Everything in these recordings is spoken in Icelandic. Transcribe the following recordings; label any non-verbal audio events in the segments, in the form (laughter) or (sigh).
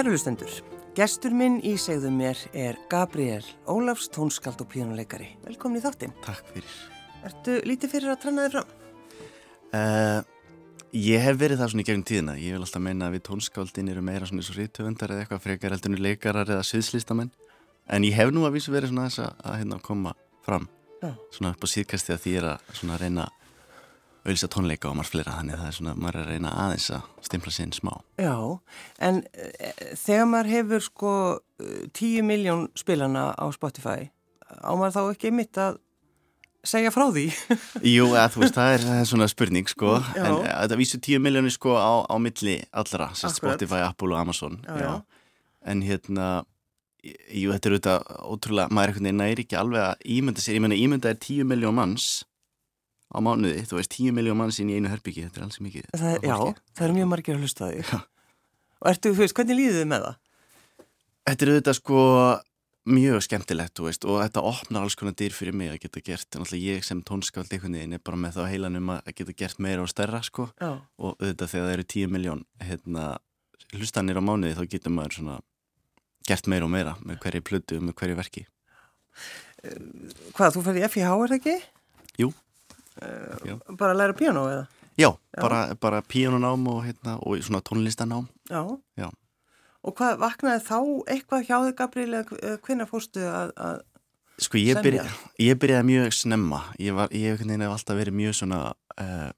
Kærulustendur, gestur minn í segðum mér er Gabriel Ólafs, tónskald og píjónuleikari. Velkomin í þáttinn. Takk fyrir. Ertu lítið fyrir að trenna þig fram? Uh, ég hef verið það svona í gegnum tíðina. Ég vil alltaf meina að við tónskáldin eru meira svona eins og rítöfundar eða eitthvað frekar heldur en leikarar eða sviðslistamenn. En ég hef nú að vísu verið svona þess að, að hérna, koma fram. Já. Svona upp á síðkasti að því er að svona reyna auðvisa tónleika og margt fleira. Þannig það er svona, maður er að reyna aðeins að stimpla sinn smá. Já, en e, þegar maður hefur sko 10 miljón spilana á Spotify, á maður þá ekki mitt að segja frá því? (laughs) Jú, að, þú veist, það er, það er svona spurning sko, Já. en eh, þetta vísu 10 miljónir sko á, á milli allra, sérst. Spotify, Apple og Amazon Já, já. en hérna jú, þetta er auðvitað ótrúlega, maður er veginn næri ekki alveg að ímynda sér, ég menna ímynda er 10 miljón manns á mánuði, þú veist 10 miljón manns inn í einu herbyggi, þetta er alls mikið Það er, já, það er mjög margir að hlusta. Já. Og ertu, þú veist, hvernig líðið þið með það? Þetta er auðvitað sko mjög skemmtilegt, þú veist, og þetta opnar alls konar dyr fyrir mig að geta gert, en alltaf ég sem tónskáld einhvern veginn er bara með þá heilanum að geta gert meira og stærra, sko Já. og auðvitað þegar það eru 10 miljón hérna, hlustanir á mánuði þá getur maður svona gert meira og meira með hverju plötu og með hverju verki Hvað, þú færði FIH, er það ekki? Jú, Já. bara að læra piano eða? já, bara, bara píanunám og, hérna, og svona tónlistanám Já. Já. Og hvað, vaknaði þá eitthvað hjá þig, Gabriel, eða hvenær fórstu að, að Sko ég, byrja, ég byrjaði mjög snemma ég, var, ég hef alltaf verið mjög svona uh,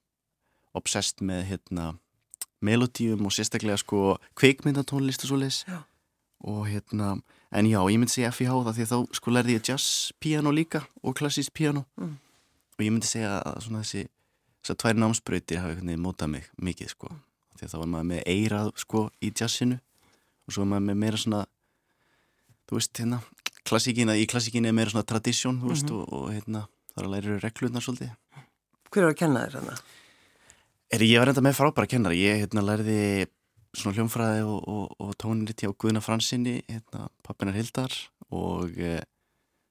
obsessed með hérna melodíum og sérstaklega sko kveikmyndatónlist og svoleiðis Já. og hérna, en já, ég myndi segja FIH það því þá sko lærði ég jazz piano líka og klassíst piano Mm. Og ég myndi segja að svona þessi þessar tvær námsbrautir hafi einhvern veginn mótað mig mikið sko, því að þá var maður með eirað sko í jazzinu og svo var maður með meira svona þú veist, hérna, klassíkina í klassíkina er meira svona tradisjón, þú veist, Mhm. og, og hérna, þar að læra reglurnar svolítið hver var að kenna þér? Er ég var enda með frábæra kennara, ég hérna lærði svona hljómfræði og, og, og tónriti á Guðna Fransinni, hérna pappinar Hildar og e,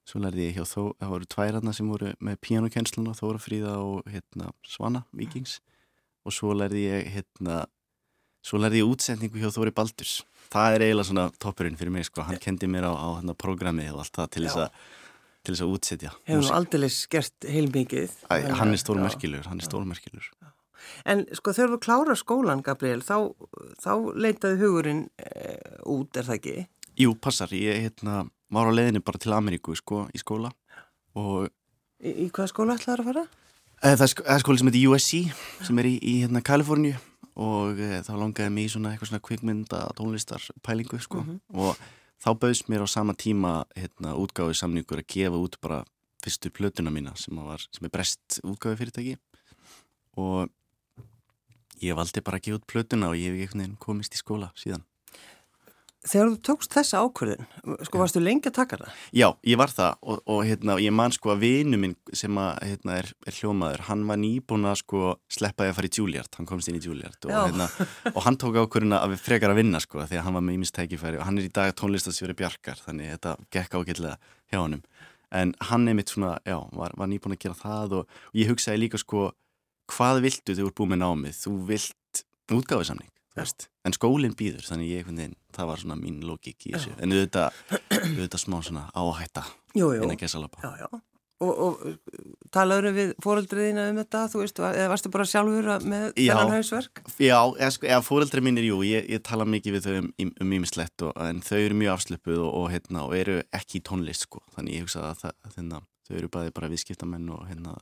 svo lærði ég hjá þó, það voru tværarna sem voru með píanokennsluna, Þóra Fríða og hérna Svana Víkings og svo lærði ég hérna svo lærði ég útsendingu hjá Þóri Baldurs það er eiginlega svona toppurinn fyrir mig sko, hann kendi mér á, á hérna programmið og allt það til þess að til þess að útsetja Hefur músík. aldeilis gert heilmikið. Hann er Já. stórmerkilegur, hann er stórmerkilegur En sko þegar þú klára skólan, Gabriel, þá, þá leitaði hugurinn e, út, er það ekki? Jú, passar, ég hérna, var á leiðinni bara til Ameríku sko, í skóla og Í, í hvaða skóla ætlaði að fara? það er sk- það skóli sem heitir USC sem er í, í hérna, Kaliforníu og e, þá langaði mig í svona eitthvað svona kvikmynda tónlistar pælingu sko. Mhm. og þá bauðst mér á sama tíma hérna, útgáfi samningur að gefa út bara fyrstu plötuna mína sem, var, sem er brest útgáfi fyrirtæki og ég valdi bara að gefa út plötuna og ég hef veginn komist í skóla síðan Þegar þú tókst þessa ákvörðin, sko varstu lengi að taka það? Já, ég var það og, og hérna, ég man sko að vinu minn sem að, hérna, er, er hljómaður, hann var nýbúin að sko sleppa því að fara í Juilliard, hann komst inn í Juilliard og, hérna, og hann tók ákvörðina að við frekar að vinna sko að hann var með ímistækifæri og hann er í dag tónlistasjóri Bjarkar þannig þetta gekk ágætlega hjá honum. En hann er mitt svona, já, var, var nýbúin að gera það og, og ég hugsaði líka sko hvað viltu þegar þú ert búin með námið? Þú vilt útgáfisamning þú veist, en skólinn býður þannig ég veginn, það var svona mín logík í þessu Já. en auðvitað, auðvitað smá svona áhætta innan gesalapa Já, já. Og, og talaður við fóreldriðina um þetta, þú veist, eða varstu bara sjálfur að- með þennan hausverk? Já, eða, sko, eða fóreldri mínir, jú, ég, ég tala mikið við þau um, um ímislegt og, en þau eru mjög afslöpuð og, og, hérna, og eru ekki í tónlist sko, þannig ég hugsa að það, hérna, þau eru bæði bara viðskiptamenn og hérna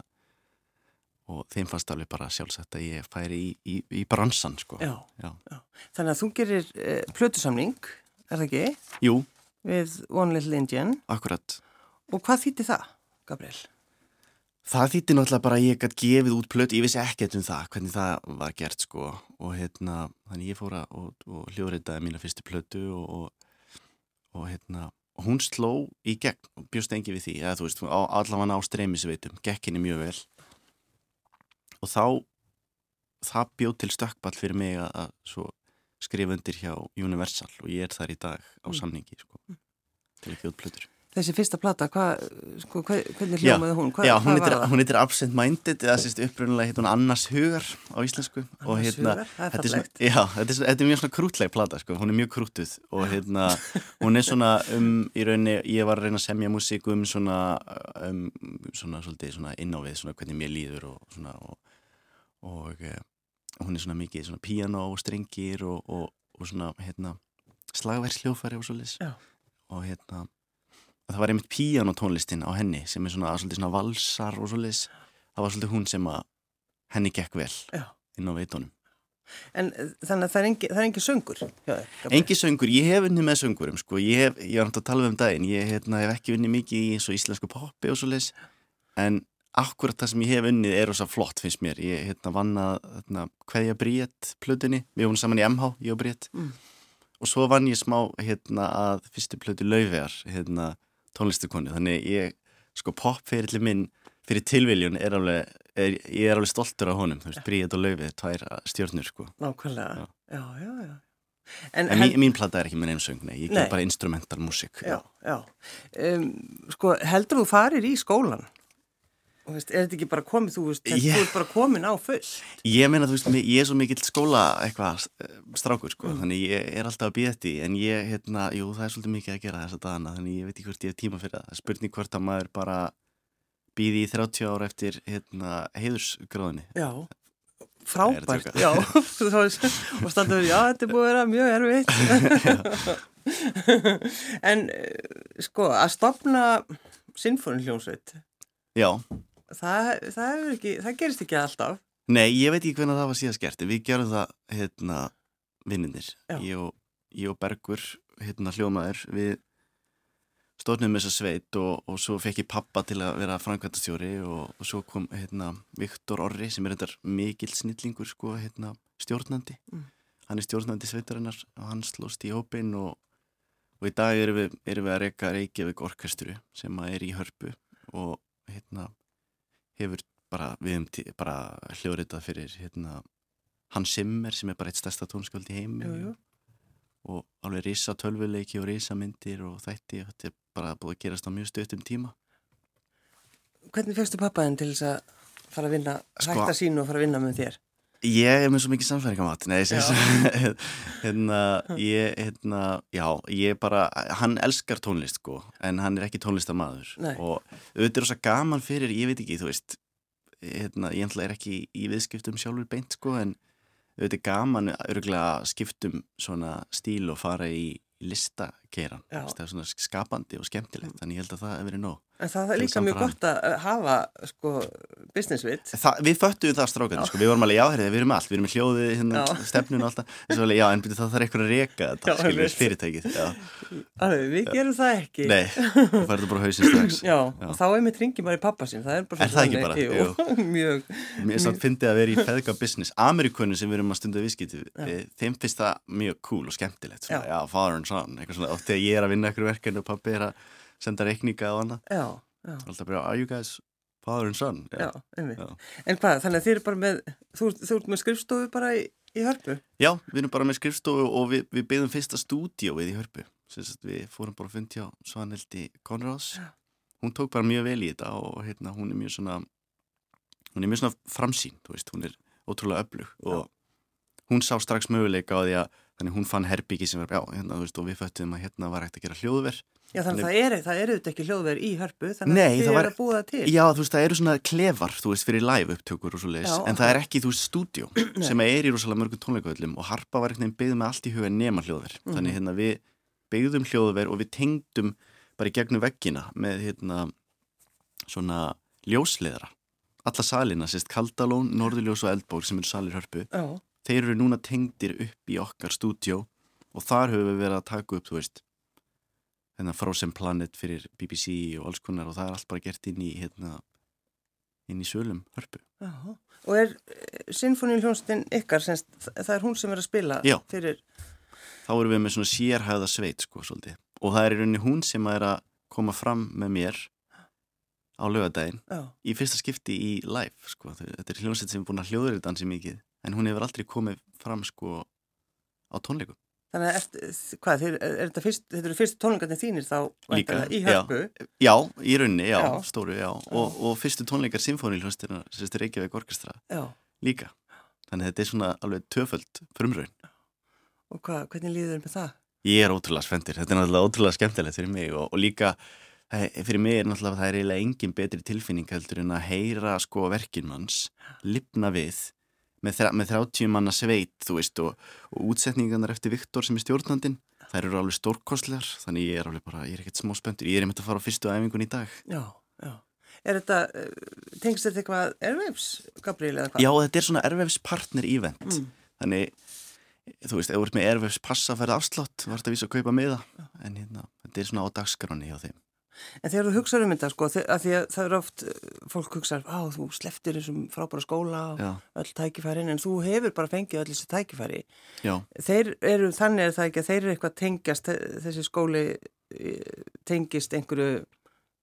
og þeim fannst alveg bara sjálfsagt að ég færi í, í, í bransan sko. Já. Já. Þannig að þú gerir e, plötusamning, er það ekki, Jú, við One Little Indian akkurat. og hvað þýtti það, Gabriel? Það þýtti náttúrulega bara að ég gætt gefið út plötu, ég vissi ekkert um það, hvernig það var gert sko og hérna, þannig ég fór að og, og hljóðritaði mína fyrstu plötu og, og, og hérna, hún sló í gegn og bjóst engi við því, eða þú veist, allavega á streymisveitum, gekk henni mjög vel og þá, það bjóð til stökkball fyrir mig að, að svo skrifa undir hjá Universal og ég er þar í dag á Mm. samningi sko, til að út plötur. Þessi fyrsta plata, hvað, sko, hva, hvernig hljómaði hún? Hva, Já, hún heitir, hún heitir Absent Minded eða sérst upprunalega heitir hún Annars Hugar á íslensku Annars hérna, Hugar, það er er svona, fallegt. já, þetta er, þetta er mjög svona krútleg plata sko, hún er mjög krútuð og hérna, hún er svona um í rauninni, ég var að reyna að semja músík um svona, um, svona svolítið svona inn á við, svona hvernig mér líður og svona og, og eh, hún er svona mikið svona piano og strengir og, og, og svona hérna slagversljófari og svolítið og hérna og það var einmitt píanotónlistin á henni sem er svona, svolítið svona valsar og svolítið það var svolítið hún sem að henni gekk vel Já. inn á veitunum. En eh, þannig að það er engi, það er engi söngur? Engi söngur, ég hef unnið með söngurum sko. ég, hef, ég var náttúrulega að tala um daginn. Ég hérna, hef ekki unnið mikið í íslensku poppi og svolítið en akkurat það sem ég hef unnið er ósað flott finnst mér ég hérna, vann að hérna, hverja bríett plötunni, við vorum saman í MH ég og bríett Mm. og svo vann ég smá hérna, að fyrstu plötu lauvegar hérna, tónlistukonu þannig ég, sko popferilli minn fyrir tilviljun er alveg er, ég er alveg stoltur á honum, þú veist, bríett og laufið tvær stjórnur sko Nákvæmlega, Já. já, já, já. En, En mín, mín plata er ekki með nefnsöng, nei, ég ger bara instrumental músík. Já, já. Um, sko, heldur þú farir í skólan? Þú Veist, er þetta ekki bara komið, þú veist, Ég- þú ert bara komin á full? Ég meina, þú veist, ég er svo mikill skóla eitthvað eh, strákur, sko, Mm. þannig ég er alltaf að býða þetta en ég, hérna, jú, það er svolítið mikið að gera þessa dagana, þannig ég veit ekki hvort ég hef tíma fyrir það. Spurning hvort að maður bara býði í 30 ára eftir, hérna, heiðursgráðinni. Já, frábært, já, (laughs) og standur, já, þetta er búið að vera mjög erfitt. (laughs) (laughs) en, eh, sko, að stopna sinfóniljónsveit, Já, það, það, ekki, það gerist ekki alltaf. nei, ég veit ekki hvernig það var síðast gert, við gerum það, hérna, vinninir. Ég og, ég og Bergur, hérna, hljómaður, við stofnum þessa sveit og, og svo fekk ég pappa til að vera framkvæmtastjóri og, og svo kom hérna, Viktor Orri sem er þetta mikill snillingur sko, hérna, stjórnandi Mm. hann er stjórnandi sveitarinnar og hann slóst í hópin og, og í dag erum við, erum við að reyka Reykjavík orkestru sem að er í hörpu og hérna hefur bara, við hefum bara hljóritað fyrir hérna Hans Simmer sem er bara eitt stærsta tónskjöld í heimi Jú, jú. og alveg risa tölvuleiki og risa myndir og þætti þetta er bara búið að gerast á mjög stöttum tíma Hvernig fegstu pappaðinn til þess að fara að vinna, Sko- hætta sínu og fara að vinna með þér? Ég er með svo mikið samfæringamat Nei, (laughs) hérna, ég, hérna, já, ég bara hann elskar tónlist, sko en hann er ekki tónlistamaður Nei. og auðvitað er þess að gaman fyrir, ég veit ekki, þú veist hérna, ég er ekki í viðskiptum sjálfur beint, sko, en auðvitað er gaman örgulega skiptum svona stíl og fara í listakeiran, Já. það er svona skapandi og skemmtilegt, þannig ég held að það hefur verið nóg En það er líka mjög gott að hafa, sko, business. Það, við föttuðum það strákan, sko, við vorum alveg, já, herrið, við erum allt, við erum með hljóðið, hérna, Já. stefnun og allt það, en alveg, já, en byrju, það þarf eitthvað að reka þetta, Já, einmitt. fyrirtækið, já, Alveg, við gerum það ekki. nei, þú færðu bara á hausinn strax. Já, og þá er mitt ringi bara í pappa sín, það er bara Er það ekki bara? Jú, (laughs) mjög. Mér samt fyndið að vera í (laughs) feðga business, Amerikunni sem við erum að stunda viðskipti, Já. þeim finnst það mjög cool og skemmtilegt, svona, Já. já, father and son, eitthvað svona, og þegar ég er að vinna eitthvað verkefni og pappi er að senda reikninga Já, já, alltaf bara, are you guys father and son? já. Já. En hvað, þannig að þið eru bara með, þú, þú ert með skrifstofu bara í, í hörpu? Já, við erum bara með skrifstofu og við, við byggðum fyrsta stúdíóið í hörpu. Við fórum bara að fundi á Svanhildi Konrads. Já. Hún tók bara mjög vel í þetta og hérna, hún er mjög svona, hún er mjög svona framsýn, þú veist, hún er ótrúlega öflug og hún sá strax möguleika á því að þannig hún fann herbyggi sem var, já, hérna, þú veist, og við föttum að hérna var hægt að gera hljóðverð. Já, þannig að það er, það er auðvitað ekki hljóðverð í hörpu, þannig að þið var- eru að búa það til. Já, þú veist, það eru svona klefar, þú veist, fyrir live upptökur og svo leiðis, en það er ekki, þú veist, stúdíó (clears throat) sem er í rosalega mörgum tónleikavöllum og Harpa var veginn byggð með allt í huga nema hljóðver. Mhm. Þannig hérna við byggðum hljóðver og við tengdum bara í gegnum veggina með hérna svona ljósleðra. Alla salina, sérst Kaldalón, Norðurljós og Eldborg sem eru salir hörpu, Já, þeir eru núna tengdir upp í okkar stúdíó og þar höfum við verið að taka upp, þú veist, hérna Frozen Planet fyrir BBC og alls konar og það er allt bara gert inn í, hérna, inn í sölum hörpu. já. Og er sinfóniljónstin ykkar, semst, það er hún sem er að spila Já. fyrir, Þá erum við með svona sérhæða sveit, sko, svolítið. Og það er í rauninni hún sem er að koma fram með mér á lögadaginn í fyrsta skipti í live, sko. Þetta er hljómsveit sem er búin að hljóður þetta ansi mikið, en hún hefur aldrei komið fram, sko, á tónleikum. Þannig að, eftir, hvað, þeir, er þetta fyrst, þetta eru fyrstu tónleikarnir þínir þá Líka, í já. hörpu? Já, í rauninni, já, Já. stóru, já. Og, og fyrstu tónleikar symfónilhjónstina, sérstu Reykjavík orkestra, Já. líka. Þannig að þetta er svona alveg töföld frumraun. Og hvað, hvernig líður þér með það? Ég er ótrúlega spenntur, þetta er náttúrulega ótrúlega skemmtilegt fyrir mig og, og líka er- fyrir mig er náttúrulega það er eiginlega engin betri tilfinning heldur en að heyra sko verkin manns, lifna við með, með 30 manna sveit þú veist og, og útsetningarnar eftir Viktor sem er stjórnandinn, þær eru alveg stórkostlegar þannig ég er alveg bara, ég er ekkert smá spenntur ég er einmitt að fara á fyrstu æfingun í dag Já, já. Er þetta, uh, tengst þetta eitthvað Airwaves, Gabriel, eða hvað? Já, þetta er svona erfefs partner event Mm. þannig, þú veist, ef þú ert með erfefs passa að ferða afslátt, ert að vísa að kaupa miða en hérna, þetta er svona á dagskráni hjá þeim En þegar þú hugsaður um þetta, sko, að því að það er oft, uh, fólk hugsaður, á, þú sleftir þessum frábæra skóla og Já, öll tækifærin, en þú hefur bara fengið öll þessi tækifæri. já, Þeir eru, þannig er það ekki að þeir eru eitthvað tengjast, þessi skóli eh, tengist einhverju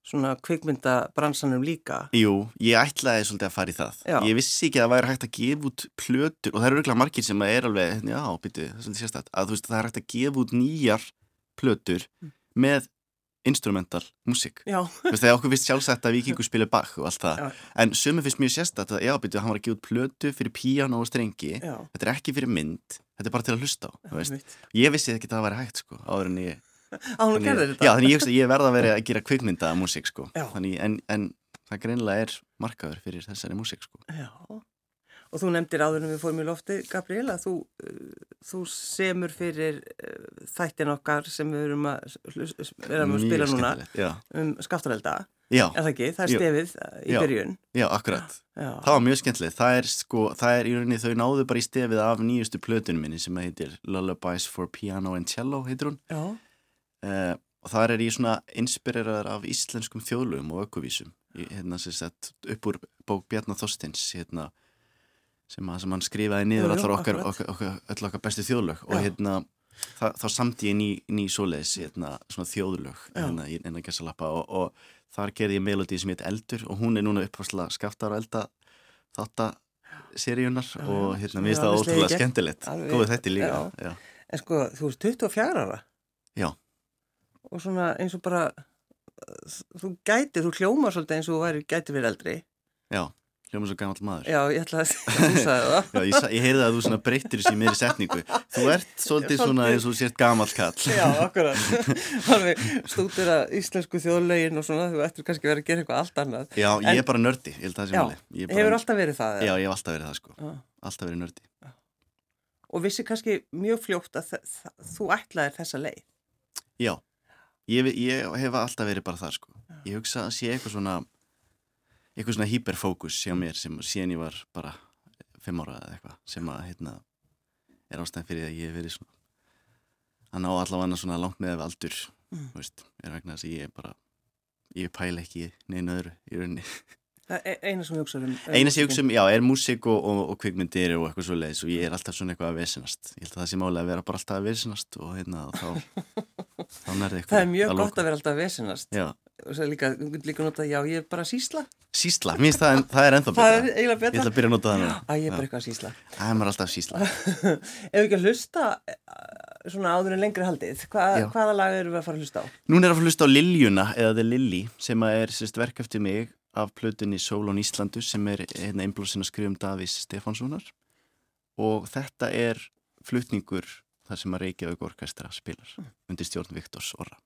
svona kvikmyndabransanum líka. jú, ég ætlaði svolítið að fara í það Já. ég vissi ekki að það væri hægt að gefa út plötur og það eru auðvitað margir sem er alveg já, býtu, það er svolítið sérstætt að þú veist, það er hægt að gefa út nýjar plötur Mm. með instrumental músík þegar okkur finnst sjálfsagt að vikingur spilir Bach og allt það, Já. en sumum finnst mjög sérstætt að já, býtu, hann var að gefa út plötu fyrir píano og strengi, já. þetta er ekki fyrir mynd þetta er bara til að hlusta á, ég vissi ekki að það væri hægt, sko, áður en ég (laughs) þannig, já, þannig ég, ég verða að vera að gera kvikmynda músík, sko, þannig, en, en það greinilega er markaður fyrir þessari músík, sko. Já, og þú nefndir áður en við fórum í lofti, Gabriel, að þú, uh, þú semur fyrir uh, þættin okkar sem við erum að, erum að spila núna um skaftarelda, er það ekki? Það er stefið uh, í Já. byrjun. já, akkurat. Já, það var mjög skemmtilegt, það er sko það er í rauninni, þau náðu bara í stefið af nýjustu plötunum minni sem heitir Lullabies for Piano and Cello, heitir hún. Já, uh, og þar er ég svona inspireraður af íslenskum þjóðlugum og ökuvísum. Hérna sem sett upp úr bók Bjarnar Þorsteins hérna, sem, að, sem hann skrifaði niður allar okkar, okkar, okkar, okkar bestu þjóðlög og hérna það, þá samti ég ný, ný svoleiðis hérna, svona þjóðlög Já. hérna, enna gessalappa og, og þar gerði ég melodi sem heit Eldur og hún er núna uppvarsla skaftar og elda þáttaseríunar og hérna mér finnst það ótrúlega skemmtilegt góðu þetta líka já. já. en sko, þú ert 24 ára. Já. Og svona eins og bara, þú gætir, þú hljómar svolítið eins og þú væri gætir verið eldri. já, hljóma svo gammal maður Já, ég ætla að (laughs) þú sagði það. Já, ég, ég heyrði að þú svona breytir þessu í meiri setningu. Þú ert (laughs) svolítið svona eins og sért gamall kall. Já, (laughs) akkurat. Alveg stútur að íslensku þjóðlegin og svona, þú ættir kannski verið að gera eitthvað allt annað. Já, ég En- er bara nördi, ég held að það Já. Ég er bara- Hefur alltaf verið það? Já, ég hef alltaf verið það sko. Já. Alltaf verið nördi. Og vissi kannski mjög fljótt að þú ætlaðir þessa leið. Eitthvað svona, hyperfókus hjá mér sem síðan ég var bara fimm ára eða eitthvað sem að, hérna, er ástæðan fyrir að ég hef verið svona, að ná allavega svona langt með aldur, Mm. veist, er vegna þess að ég bara, ég pæla ekki neina öðru í rauninni. Það er eina sem ég hugsa um. Eina sem ég hugsa um, já, er músík og, og, og kvikmyndir og eitthvað svo leiðis og ég er alltaf svona eitthvað að vesinast. Ég held að það sé máli að vera bara alltaf að vesinast og hérna, og þá, þá nærði eitthvað. Það er mjög að gott að vera alltaf vesinast. Já, Og svo líka, þú getur líka notað, já, ég er bara að sísla. sísla, mér finnst það, það er ennþá Það betra. er eiginlega Ég betra. ætla að byrja að nota það núna. Æ, ég er bara eitthvað að sísla. Það er maður alltaf sísla. (laughs) Ef ekki að hlusta eh, svona áður en lengri haldið, hva, hvaða lag eru við að fara að hlusta á? Núna er að fara að hlusta á Liljuna, eða The Lily, sem að er sérst verk eftir mig af plötunni Sólón Íslandu, sem er hérna einblóðsinn að skrifa um Davís Stefánssonar. Og þetta er flutningur þar sem að Reykjavík orkestra spilar, undir stjórn Viktors Orra.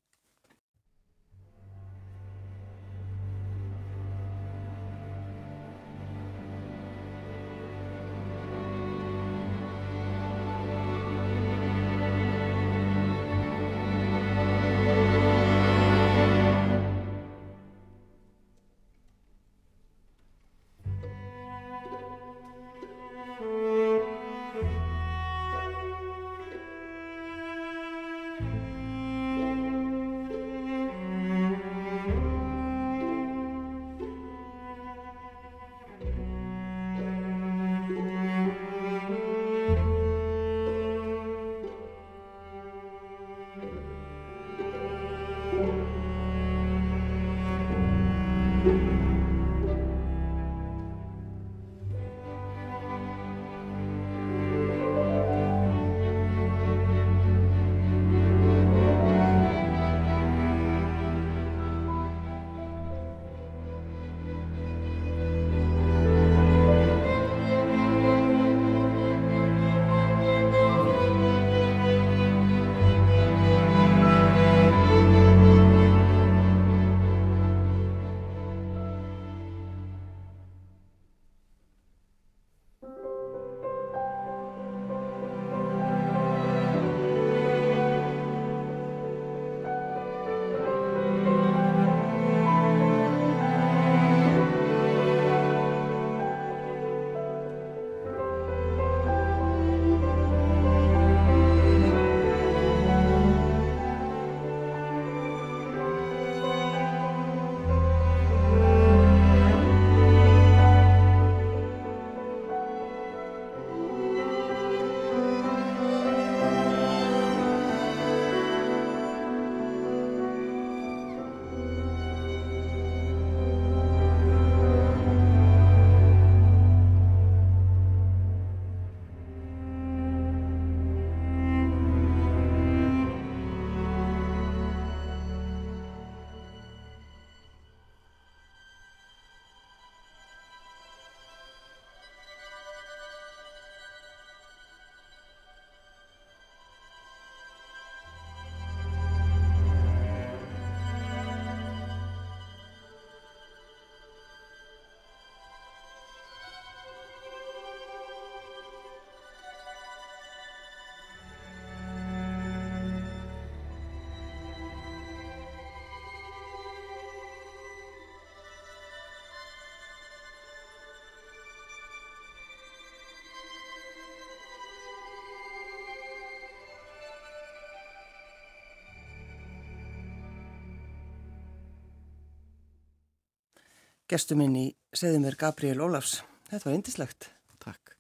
Gestur minn í Seðumir Gabriel Ólafs. Þetta var indislegt. Takk.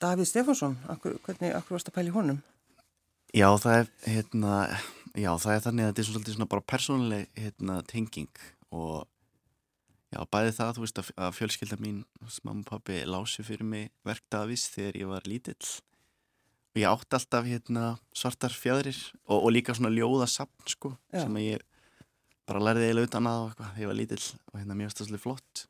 Davíð Stefánsson, hvernig, akkur varst að pæli honum? Já, það er, hérna, já, það er þannig að þetta er svolítið svona bara persónuleg hérna, tenging og já, bæði það, þú veist, að fjölskylda mín, mamma og pappi, lási fyrir mig verk Davís þegar ég var lítill og ég átti alltaf hérna svartar fjæðrir og, og líka svona ljóðasapn, sko, já. sem ég bara lærði eiginlega utan að eitthvað. Þegar ég var lítill og hérna mjög stafslega flott.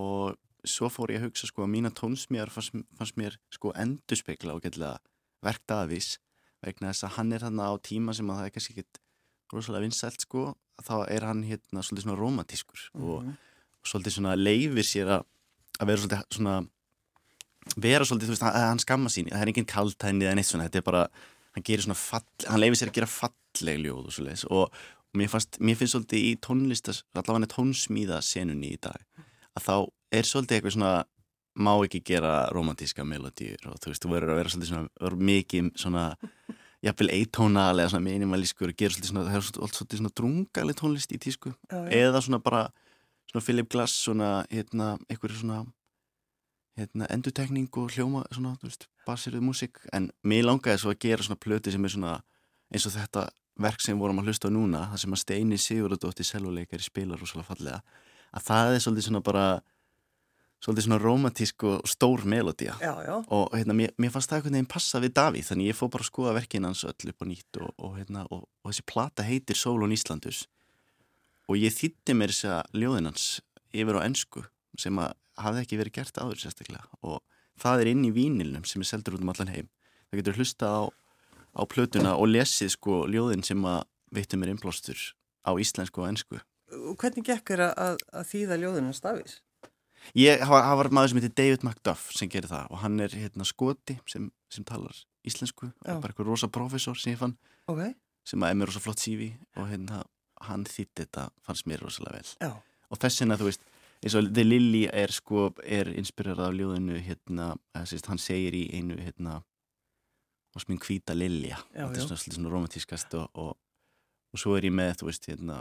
Og svo fór ég að hugsa sko að mína tónsmjör fannst, fannst mér sko endurspegla og getlega verkt aðvís vegna þess að hann er hann á tíma sem að það er kannski ekkit rosalega vinsælt sko þá er hann hérna svolítið svona romantískur mm -hmm. og, og svolítið svona leifir sér að, að vera svolítið svona vera svolítið, þú veist, hann, hann skamma sín. Það er enginn kaltæni eða neitt svona þetta er bara, hann fall, hann leifir sér að gera falleg ljóð og og Mér, fannst, mér finnst svolítið í tónlistas, allavega tónsmíða senunni í dag að þá er svolítið eitthvað svona má ekki gera romantíska melodýr og þú veist, þú verður að vera svolítið svona verður mikið svona jafnvel eitónal eða svona minimalískur og gera svolítið svona, það er svolítið, svona drungali tónlist í tísku. Já, eða svona bara svona Philip Glass svona, hérna, eitthvað svona hérna, endutekning og hljóma svona, þú veist, basirðuð músik en mér langaði svo að gera svona plöti sem er svona eins og þetta verk sem vorum að hlusta á núna, það sem að Steini Sigurðardóttir selvoleikari spilar rosalega fallega að það er svolítið svona bara svolítið svona romantísk og stór melodía og hérna, mér, mér fannst það einhvern veginn passa við Davíð þannig ég fór bara að skoða verkin hans öll upp á nýtt og, og, hérna, og, og þessi plata heitir Sólun Íslandus. Og ég þýtti mér þess að ljóðin hans yfir á ennsku sem að hafði ekki verið gert áður sérstaklega. Og það er inn í vínilnum sem er seldur út um allan heim. Það getur hlusta á á plötuna og lesið sko ljóðin sem að veitum er innblástur á íslensku og ennsku. Hvernig gekk er að, að þýða ljóðin hans Davís? Ég hafa var maður sem heitir David McDuff sem gerir það og hann er hérna skoti sem, sem talar íslensku Já. og bara eitthvað rosa profesor sem ég fann okay. sem að er með rosa flott sífi og hérna hann þýtti þetta fannst mér rosalega vel Já. og þess vegna þú veist eins og The Lily er sko er inspirerað af ljóðinu hérna, hann segir í einu hérna og smín hvita lilja. Þetta er svona, svona romantískast og, og, og svo er ég með, þú veist, hérna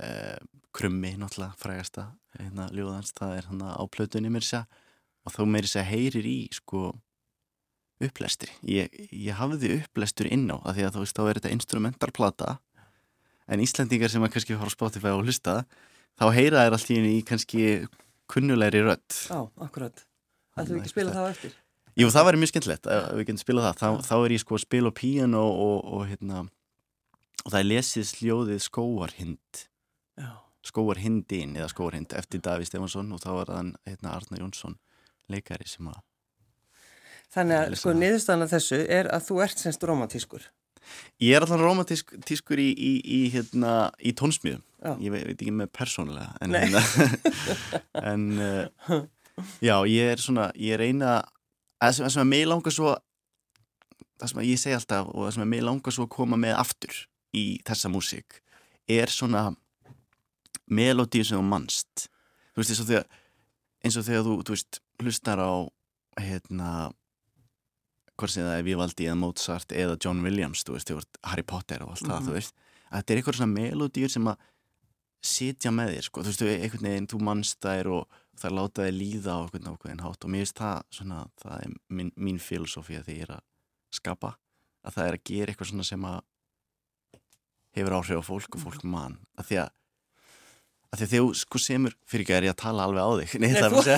eh, krummi náttúrulega frægasta hérna ljóðans, það er hann á plötunni mér sér og þá mér sér heyrir í sko upplestri, ég, ég hafði upplestur inn á, af því að þú veist, þá er þetta instrumentalplata en Íslandingar sem að kannski fara á Spotify og hlusta þá heyra þær alltaf í kannski kunnulegri rött Já, akkurat, Það þú ekki spila það á eftir Jú, það væri mjög skemmtilegt að við getum spilað það. Þá, þá er ég sko að spila piano og, og, hérna, og það er lesið sljóðið Skóarhind. Skóarhindin eða Skóarhind eftir Daví Stefansson og þá var það hérna, Arna Jónsson leikari sem að... Þannig að sko niðurstana þessu er að þú ert semst romantískur. Ég er alltaf romantískur í, í, í, hérna, í tónsmíðum. Já. Ég veit, ekki með persónulega. En, hérna, (laughs) en uh, já, ég er svona, ég eina það sem, sem að mig langar svo það sem að ég segi alltaf og það sem að mig langar svo að koma með aftur í þessa músík er svona melodíu sem þú mannst þú veist eins og þegar eins og þegar þú, þú veist, hlustar á hérna hvort sem það er Vivaldi eða Mozart eða John Williams, þú veist, Harry Potter og allt mm -hmm. það, þú mhm. veist, að þetta er eitthvað svona melodíur sem að sitja með þér, sko, þú veist, einhvern veginn, þú mannst þær og það láta þið líða á okkur nákvæðin hátt. Og mér finnst það svona, það er mín, mín filosofi að því ég er að skapa að það er að gera eitthvað svona sem að hefur áhrif á fólk og fólk mann að því að að því að þið sko semur, fyrir ekki er ég að tala alveg á þig Nei, ég ætla að segja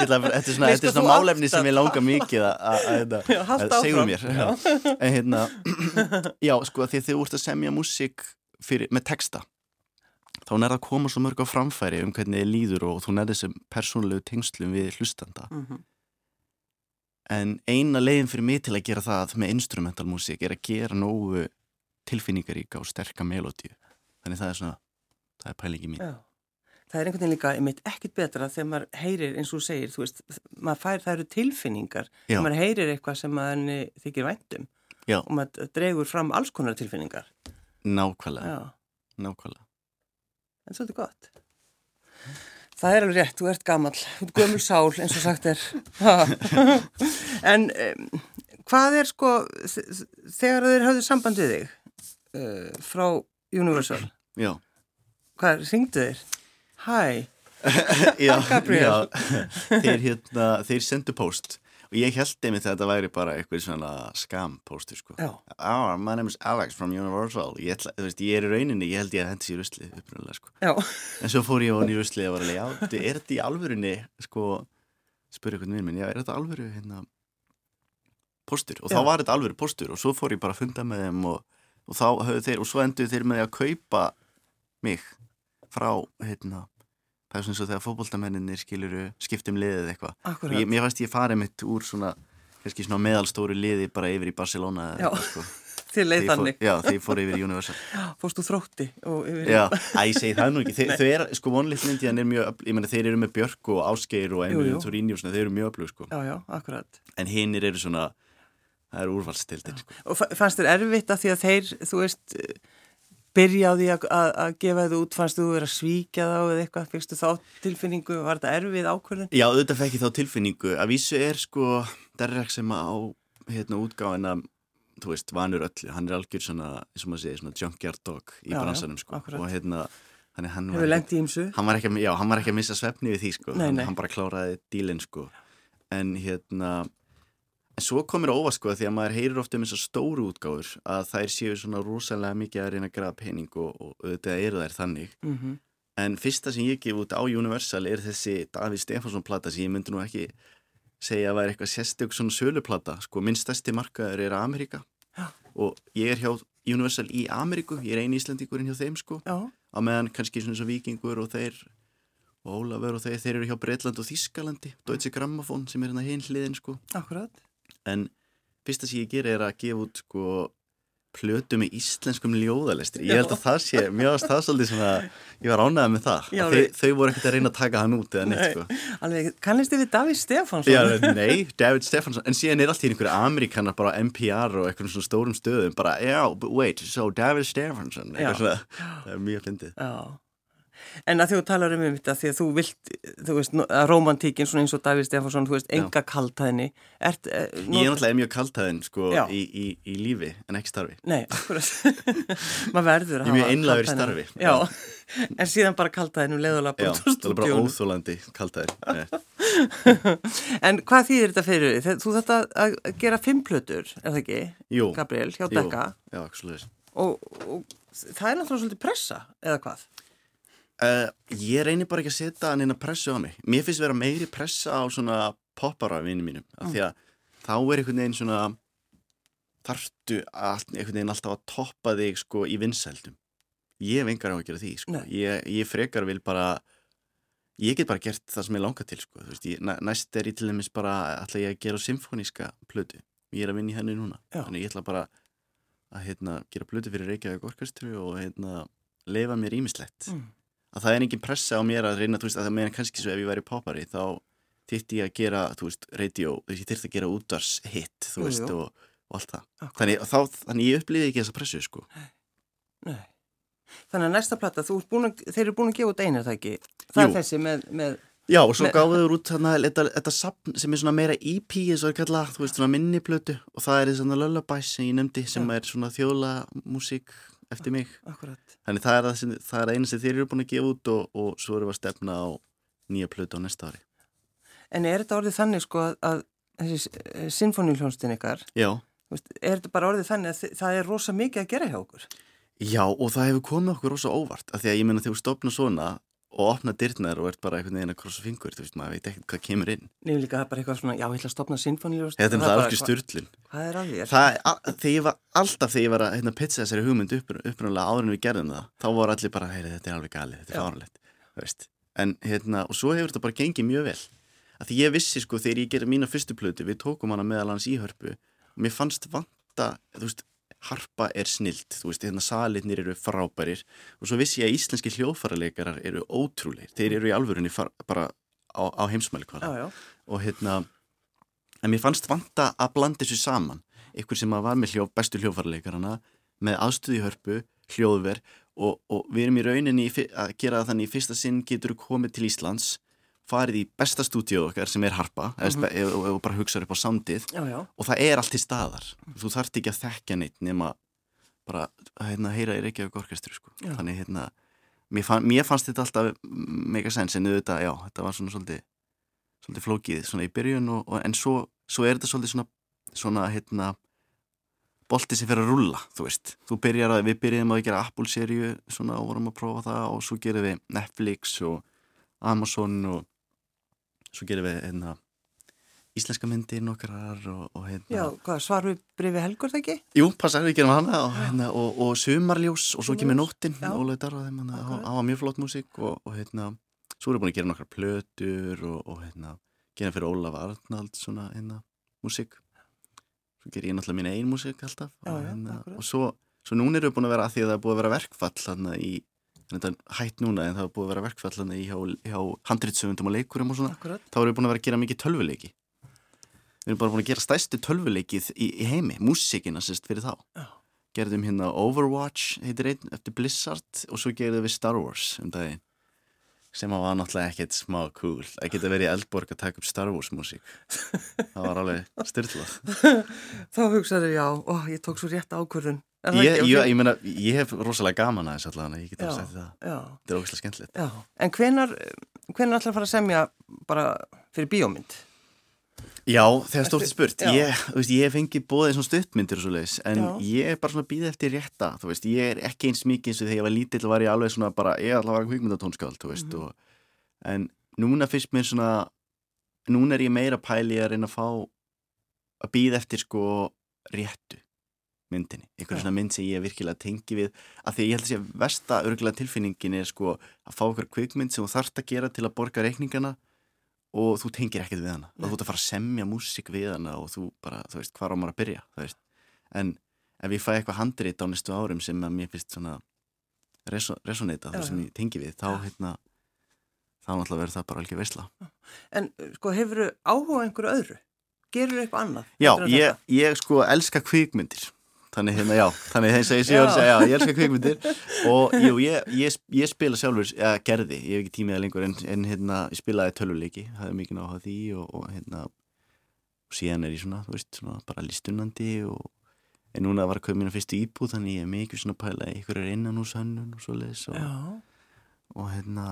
þetta er svona, sko, svona málefni sem ég langar mikið að, að, að, að segja mér. Já. en hérna (clears throat) já, sko, því að þið úrst að semja músík með texta þá nær það koma svo mörg á framfæri um hvernig þið líður og þú nær þessum persónulegu tengslum við hlustanda mm -hmm. en eina leiðin fyrir mig til að gera það með instrumentalmusík er að gera nógu tilfinningaríka og sterka melodíu þannig það er svona, það er pælingi mín Já. Það er einhvern veginn líka einmitt ekkit betra þegar maður heyrir eins og segir, þú veist, maður fær það eru tilfinningar, Já. maður heyrir eitthvað sem maður þykir væntum Já. og maður dregur fram alls konar tilfinningar Nákvæmlega, nákvæmlega en svolítið gott. Það er alveg rétt, þú ert gammal, þú ert gömul sál eins og sagt er. (laughs) en um, hvað er sko, þegar þeir hafðu samband við þig uh, frá Universal, Já. hvað ringdu þeir? Hæ, (laughs) já, já, þeir, hérna, þeir sendu post og ég held einmitt að þetta væri bara eitthvað svona skam postur sko oh, my name is Alex from Universal. Ég, ætla, veist, ég er í rauninni, ég held ég að hendi sér ruslið upprunalega sko. Já, en svo fór ég á nýju ruslið og var alveg, já, þú- er þetta í alvörunni sko, spurði eitthvað minn minn, já, er þetta alvöru hérna postur og þá Já. var þetta alvöru postur og svo fór ég bara að funda með þeim og, og þá höfðu þeir, og svo endur þeir með að kaupa mig frá, hérna það er svona og þegar fótboltamenninir skiluru skiptum liðið eitthvað ég, mér fannst ég farið mitt úr svona svona meðalstóru liði bara yfir í Barcelona Já. sko. (laughs) Til leið ég þannig. já, ég fór yfir í Universal (laughs) Fórst þú þrótti Já, að ég segi það nú ekki Þau er, sko, vonlítið Indian er mjög Ég meina, þeir eru með Björk og Ásgeir og. Emil og svona, þeir eru mjög öflug, sko Já, já, akkurat. En hinnir eru svona, það er úrvalstildin, sko Og fa- fannst þér erfitt að því að þeir, þú veist, byrja á því að, að, að gefa þið út, fannst þú vera að svíkja þá eða eitthvað, fyrstu þá tilfinningu, var þetta erfið ákvörðin? Já, auðvitað fekk ég þá tilfinningu. Að vísu er, sko, Derek sem á, hérna, útgáfina Þú veist, vanur öllu. Hann er algjör svona, sem maður segir, svona junkyard dog Í Já, já, bransanum, sko. akkurat. Og hérna, hann, hann var hann var ekki, já, hann var ekki að missa svefni við því sko, Nei, nei. hann bara kláraði dílinn sko, en hérna en svo komir óvast sko því að maður heyrir ofta um þessar stóru útgáfur að þær séu svona rosalega mikið að reyna að grafa pening og, og auðvitað eru þær þannig. Mm en fyrsta sem ég gef út á Universal er þessi Davíð Stefánsson plata sem ég myndi nú ekki segja að væri eitthvað sérstök svona söluplata sko, minn stærsti markaður er Amerika Já. og ég er hjá Universal í Ameríku, ég er eini íslendingurinn hjá þeim sko. Já, á meðan kannski svona svo vikingur og þeir og Ólafur og þeir, þeir eru hjá Breitland og Þískalandi Deutsche Grammophon sem er hérna hinn hliðin sko. Akkurat. En fyrsta sem ég ger er að gefa út sko plötu með íslenskum ljóðalestri ég held að það sé, mér varst það svolítið svona ég var ánægð með það, Já, að þau, þau voru ekkert að reyna að taka hann út eða neitt Nei. sko Alveg, kannist þið við Davíð Stefánsson? Já, nei, David Stefánsson en síðan er allt í einhverju Amerikanar bara NPR og einhverjum svona stórum stöðum bara, já, but wait, so David Stefánsson Já. eitthvað svona, það er mjög fyndið Já. En að því þú talar um þetta, því að þú vilt, þú veist, að romantíkin svona eins og Davíð Stefánsson, þú veist, enga kaltaðinni. Ert, eh, Ég er náttúrulega mjög kaltæðin sko Já. í, í, í lífi en ekki starfi Nei. (laughs) Maður verður að Ég er mjög hafa einlægur í starfi. Já, (laughs) en síðan bara kaltaðin um leiðulega Já, búin það er bara óþólandi kaltæðin (laughs) En hvað þýðir þetta fyrir þig? Þú þetta að gera fimm plötur, er það ekki? Jú, Gabriel, hjá Dekka. Já, Og, og það er náttúrulega svolítið pressa, eða hvað? Uh, Ég reynir bara ekki að setja hann inn að pressu á mig Mér finnst vera meiri pressa á svona poppara vinni mínum af því að þá er einhvern veginn svona þarftu einhvern veginn alltaf að toppa þig sko í vinsældum Ég hef engar á að gera því sko. Ég, ég frekar vil bara ég get bara gert það sem ég langar til sko. Veist, ég, næ- næst er ég til dæmis bara ætla ég að gera symfóníska plötu ég er að vinna í henni núna Já. þannig ég ætla bara að hérna, gera plötu fyrir Reykjavík orkestru og hérna, leifa mér ímislegt Mm. Að það er engin pressa á mér að reyna þú veist, að það meina kannski svo ef ég væri poppari þá þyrfti ég að gera, þú veist, radio ég þyrfti að gera útars hit þú Jú, veist, jú. og, og allt það Akkurat. þannig, þá, þannig ég upplýði ekki þessa pressu sko. Nei. Þannig að næsta plata, þú ert búin að, þeir eru búin að gefa út einu, það ekki? Það Jú. er þessi með, með Já, og svo Me- gáðuður út þarna, þetta, þetta sapn sem er svona meira EP eins og er kallað, þú veist, svona minniplötu og það er svona lullabies sem ég nefndi sem Já. er svona þjóla músík eftir mig akkurat. þannig það er það, það er eina sem þeir eru búin að gefa út og, og svo erum við að stefna á nýja plötu á næsta ári En er þetta orðið þannig sko að, að þessi sinfoníuljónstin ykkar, Já, er þetta bara orðið þannig að það er rosa mikið að gera hjá okkur? Já, og það hefur komið okkur rosa óvart af því að ég meina þegar þú stopna svona og opna dyrnar og ert bara einhvern veginn að krossa fingur þú veist, maður veit ekkert hvað kemur inn Nefnir líka það er bara eitthvað svona, já, ég ætla að stopna sinfoníuljónstin. Þetta er alveg styrlun Hvað er að þér? Það er, þegar ég var alltaf þegar ég var að hérna, pizza þessari hugmynd upprunalega áður en við gerðum það þá voru allir bara, heyri, þetta er alveg galið, þetta er fáralegt en hérna, og svo hefur þetta bara gengið mjög vel af því ég vissi sko þegar ég gerði mína fyrstu plötu, við tókum hana meðal hans í hörpu og mér fannst vanta þú veist, harpa er snilt þú veist, hérna salitnir eru frábærir og svo vissi ég að íslenski hljóðfaraleikarar eru ótrúleir, þeir eru í alvörunni far, bara á, á heimsmæli já, og hérna en mér fannst vanta að blanda þessu saman. Ykkur sem að var með hljó, bestu hljófarleikarana með aðstöði hörpu, hljóðver og, og við erum í rauninni að gera þannig í fyrsta sinn getur komið til Íslands farið í besta stúdíu okkar sem er harpa mm -hmm. og, og bara hugsaður upp á samdið já, já, og það er allt til staðar. Þú þarft ekki að þekkja neitt nema bara að hérna, heyra í Reykjavík orkestru sko. Þannig hérna mér, fann, mér fannst þetta alltaf mega sens en auðvitað, já, þetta var svona svolítið, svolítið flókið svona í byrjun og, og, en svo, svo er þetta svolítið svona, svona hérna bolti sem fyrir að rulla, þú veist. Þú byrjar að, við byrjum að gera Apple-serju svona og vorum að prófa það og svo gerum við Netflix og Amazon og svo gerum við hérna íslenska myndir nokkrar og, og hérna Já, hvað, svar við brefi helgur það ekki? Jú, passar, við gerum hana og, hérna, og, og sumarljós og svo kemur nóttin Já. Ólaug Darra, þeim, hann, hann var mjög flott músík og, og hérna, svo erum við búin að gera nokkrar plötur og hérna, gera fyrir Ólaf Arnald svona hérna, músík svo ger ég náttúrulega mín ein músík alltaf Já, og, hérna, og svo, svo núna erum við búin að vera að því að það er búið að vera verkfall hérna í þetta er hætt núna en það er búið að vera verkfall í hjá, hjá handritsöfundum og leikurum og svona. Akkurat. þá erum við búin að vera að gera mikið tölvuleiki. Við erum bara búin að gera stærstu tölvuleikið í, í heimi, músikina sérst fyrir þá. Já. gerðum hérna Overwatch heitir einn eftir Blizzard og svo gerðum við Star Wars um daginn. Sem var náttúrulega ekkert smá cool. Að geta verið í Eldborg að taka upp Star Wars músík. Það var alveg styrlað (laughs) Þá hugsaðu, já, ó, ég tók svo rétt ákvörðun. Ég, ég, ég meina, ég hef rosalega gaman að þess allavega, ég get alveg sagt það þetta er ógæslega skemmtilegt já. En hvenar, hvenar ætlar að fara að semja bara fyrir bíómynd? Já, þegar stórt er spurt, Já. ég, þú veist, ég hef fengið bóðið svona stuttmyndir og svo leiðis, en Já. ég er bara svona býðið eftir rétta, þú veist, ég er ekki eins mikið eins og þegar ég var lítill var ég alveg svona bara, ég ætla að vara kvikmyndatónskáld, þú veist, Mhm. og, en núna fyrst mér svona, núna er ég meira pæli að reyna að fá að býða eftir sko réttu myndinni, einhverju Já. svona mynd sem ég virkilega tengi við, af því ég held að sé að versta örgulega tilfinningin er sko að fá okkur kvikmynd sem þú þarft að gera til að borga reikningana og þú tengir ekkert við hana Nei. og þú ert að fara að semja músík við hana og þú bara, þú veist, hvað á maður að byrja þú en ef ég fæ eitthvað handrit á næstu árum sem að mér finnst svona reso resonita, það sem ég tengi við þá hérna, þá náttúrulega verður það bara alveg veisla. En sko, hefur áhuga á einhverju öðru? Gerur eitthvað annað? Já, ég, ég sko elska kvikmyndir þannig hérna, já, þannig ég sé að segja, já, ég elska kvikmyndir og jú, ég, ég, ég spila sjálfur, eða gerði, ég hef ekki tímið að lengur en, en hérna, ég spilaði töluleiki hafði mikið náha því og, og hérna og síðan er ég svona, þú veist, svona bara listunandi og en núna var að köpa mína fyrstu íbúð þannig ég er mikið svona pæla ykkur er innan úr sönnun og svoleiðis og, Já, og hérna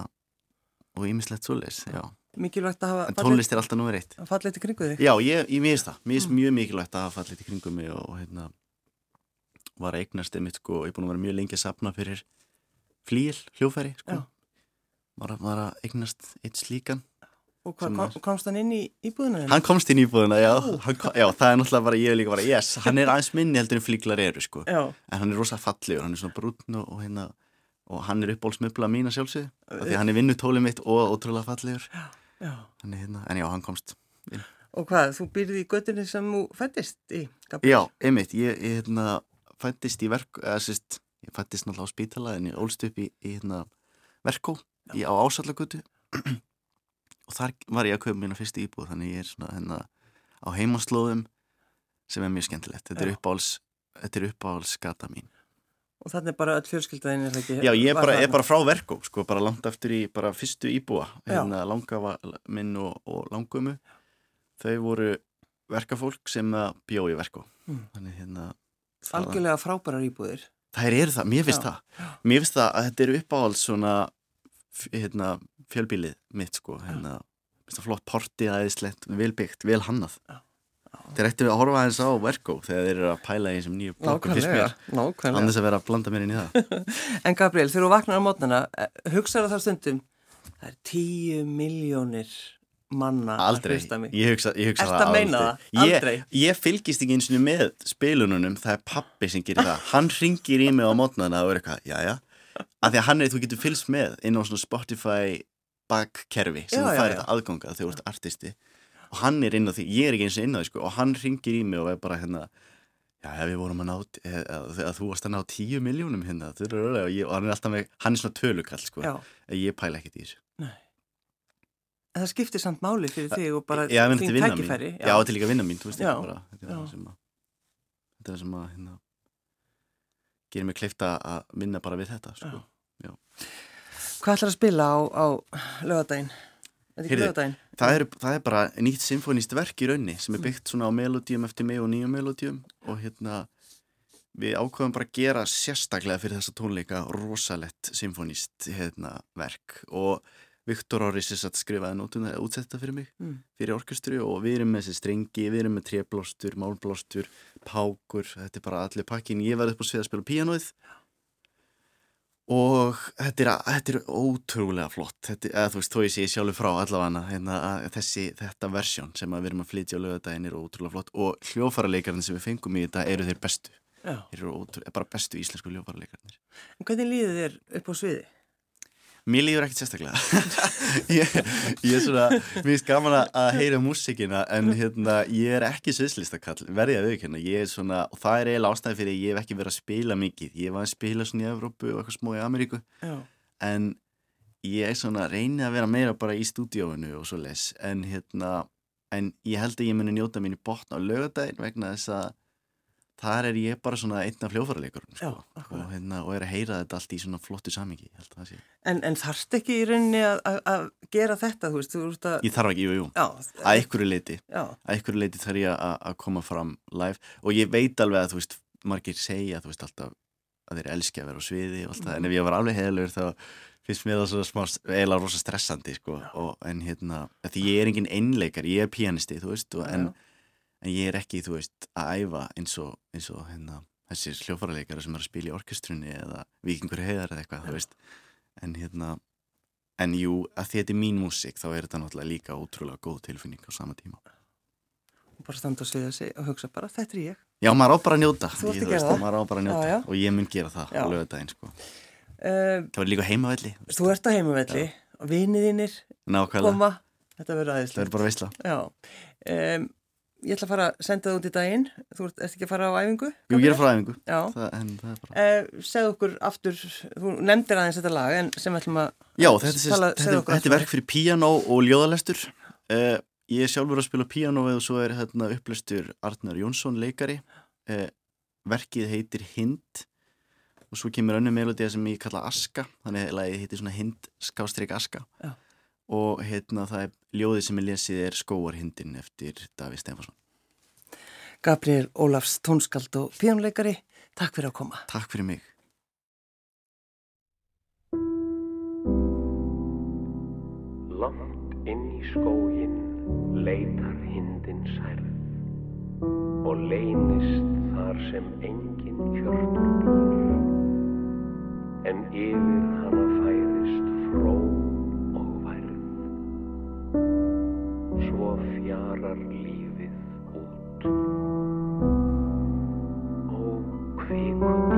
og ýmislegt svoleiðis, já mikilvægt að en hafa tónlist er alltaf númer eitt að falla eitthvað kringu þig. Já, ég, ég mér finnst það. Mér finnst Mm. mjög mikilvægt var að eignast einmitt sko, ég er búin að vera mjög lengi að sapna fyrir flíl, hljófæri sko. Var, að, var að eignast eitt slíkan. Og hvað, var- komst hann inn í íbúðina? þína? Hann komst inn í íbúðina, já, kom- já, það er náttúrulega bara, ég er líka bara, yes, hann er aðeins minni heldur en flíklar eru sko. Já, En hann er rosa fallegur, hann er svona brúnn og, og hérna, og hann er uppbólsmöbla mína sjálfsög, því hann er vinnutólið mitt og ótrúlega fallegur. er hérna, en já, hann komst Og hvað, þú byrði í göttinni sem þú fættist í? Gabriel? Já, einmitt, ég, ég hérna, fættist í verk, eða sérst, ég fættist náttúrulega á spítala en ég ólst upp í, í hérna, verkó í, á ásallagötu (clears throat) og þar var ég að kaupa mína fyrstu íbúð þannig ég er svona hérna á heimaslóðum sem er mjög skemmtilegt. Þetta er Já. uppáhalds, þetta er uppáhalds gata mín. Og þannig bara öll fjölskyldaðin er ekki? Já, ég er bara, bara frá verkó, sko, bara langt aftur í bara fyrstu íbúa, hérna langafa minn og, og langumu. Þau voru verkafólk sem að bjó í verkó. Mm. Þannig hérna... Algjörlega frábærar íbúðir. Það eru það, mér finnst það. Mér finnst það að þetta eru uppáhalds svona hérna, fjölbílið mitt sko hérna, flott portið aðeinslegt, vel byggt, vel hannað. Þeir ættu að horfa aðeins á Verko þegar þeir eru að pæla í þessum nýju blokkum fyrst mér. nákvæmlega. annars að vera að blanda mér inn í það. (laughs) En Gabriel, þegar þú vaknar á mótnana, hugsaðu það stundum, það er tíu miljónir manna Aldrei, að hlusta mig. ég hugsa, ég hugsa það aldrei. það? Ég, ég fylgist ekki eins og með spilununum, það er pappi sem gerir það. Hann ringir í mig á mótnana og er eitthvað, já já, af því að hann er, þú getur fylgst með inn á svona Spotify bakkerfi sem færi já. þetta aðganga þegar þú ert artisti. Og hann er inn á því, ég er ekki eins og inn á því sko, og hann ringir í mig og er bara hérna já, við vorum að ná að, að þú varst að ná tíu miljónum hérna og, hann er alltaf með, hann er svona tölukall sko, ég pæla ekkert í þessu það skiptir samt máli fyrir þig og bara Já, þín tækifæri. mín. Já, þetta er líka vinna mín, þú veist, Já, er bara, þetta er já. það sem að, þetta er það sem að, hérna, gerir mig kleifta að vinna bara við þetta, sko. Hvað ætlar að spila á, á lögadaginn? Ekki lögadaginn? Það er, það er bara nýtt symfónist verk í raunni sem er byggt svona á melodíum eftir mig og nýjum melodíum og hérna, við ákveðum bara að gera sérstaklega fyrir þessa tónleika rosalett symfónist hérna, verk og Viktor Orris skrifaði nótum það að útsetta fyrir mig mm. fyrir orkestru og við erum með þessi strengi við erum með tréblástur, málblástur pákur, þetta er bara allir pakkin ég var upp á svið að spila pianoið og þetta er, þetta er ótrúlega flott þetta, eða þú veist, þó ég sé sjálfur frá allavega hérna, þessi, þetta versjón sem við erum að flytja á lögadaginn er ótrúlega flott og hljófarleikarnir sem við fengum í þetta eru þeir bestu Já. þeir eru ótrúlega, bara bestu íslensku hljófarleikarnir En hvernig líður þér upp á sviði? Mér líður ekkert sérstaklega. (laughs) Ég, ég er svona, mér finnst gaman að heyra músikina en hérna, ég er ekki sviðslistakall, verði að auðvitað ég er svona, og það er eiginlega ástæði fyrir ég hef ekki verið að spila mikið, ég var að spila svona í Evrópu og eitthvað smó í Ameríku. Já. en ég er svona reynið að vera meira bara í stúdíóinu og svo les, en hérna en ég held að ég muni njóta mín í botna á lögadagin vegna þess að þar er ég bara svona einna fljófarleikur sko, og, hérna, og er að heyra þetta allt í svona flottu samingi En, en þarfst ekki í rauninni að gera þetta, þú veist, þú Ég þarf ekki, jú, jú, Já, að einhverju leiti að einhverju leiti þarf ég að koma fram live. Og ég veit alveg að þú veist, margir segja, þú veist, alltaf að þeir elski að vera á sviði og allt það, mm. en ef ég var alveg heilur þá finnst mér það svona smá, eiginlega rosa stressandi sko, og, en hérna, því ég er engin einleikar, ég er pianisti, þú veist, og, en en ég er ekki, þú veist, að æfa eins og, eins og hérna, þessir hljófarleikara sem er að spila í orkestrunni eða vikingur heiðar eða eitthvað, þú veist. En hérna, en jú að þetta er mín músík, þá er þetta náttúrulega líka ótrúlega góð tilfinning á sama tíma. Og bara standa og segja sig og hugsa bara, þetta er ég. Já, maður á bara að njóta Þú að gera það maður á bara að njóta. Já, já. og ég mun gera það á lögadaginn, sko. Uh, Það var líka heimavelli Þú ert að heimavelli. Og viniðinir koma, þetta verður aðeins Það verður bara veistla um, ég ætla að fara að senda það út í daginn. Þú ert ekki að fara á æfingu? Jú, ég er að fara á æfingu. Bara... eh, Segð okkur aftur þú nefndir aðeins þetta lag en sem ætlum að Já, þetta, tala, þetta, þetta, þetta er verk fyrir piano og ljóðalestur. Eh, ég er sjálfur að spila piano og svo er hérna, upplestur Arnar Jónsson leikari. Eh, verkið heitir Hind og svo kemur önnu melodía sem ég kalla Aska þannig að heitir svona Hind skástrík Aska. Já og hérna það er ljóðið sem ég lesið er Skóarhindin eftir Daví Stefansson Gabriel Ólafs tónskald og pjónleikari Takk fyrir að koma. Takk fyrir mig. Langt inn í skógin leitar hindin særð og leynist þar sem engin hjörtur býr. En yfir hana Africa.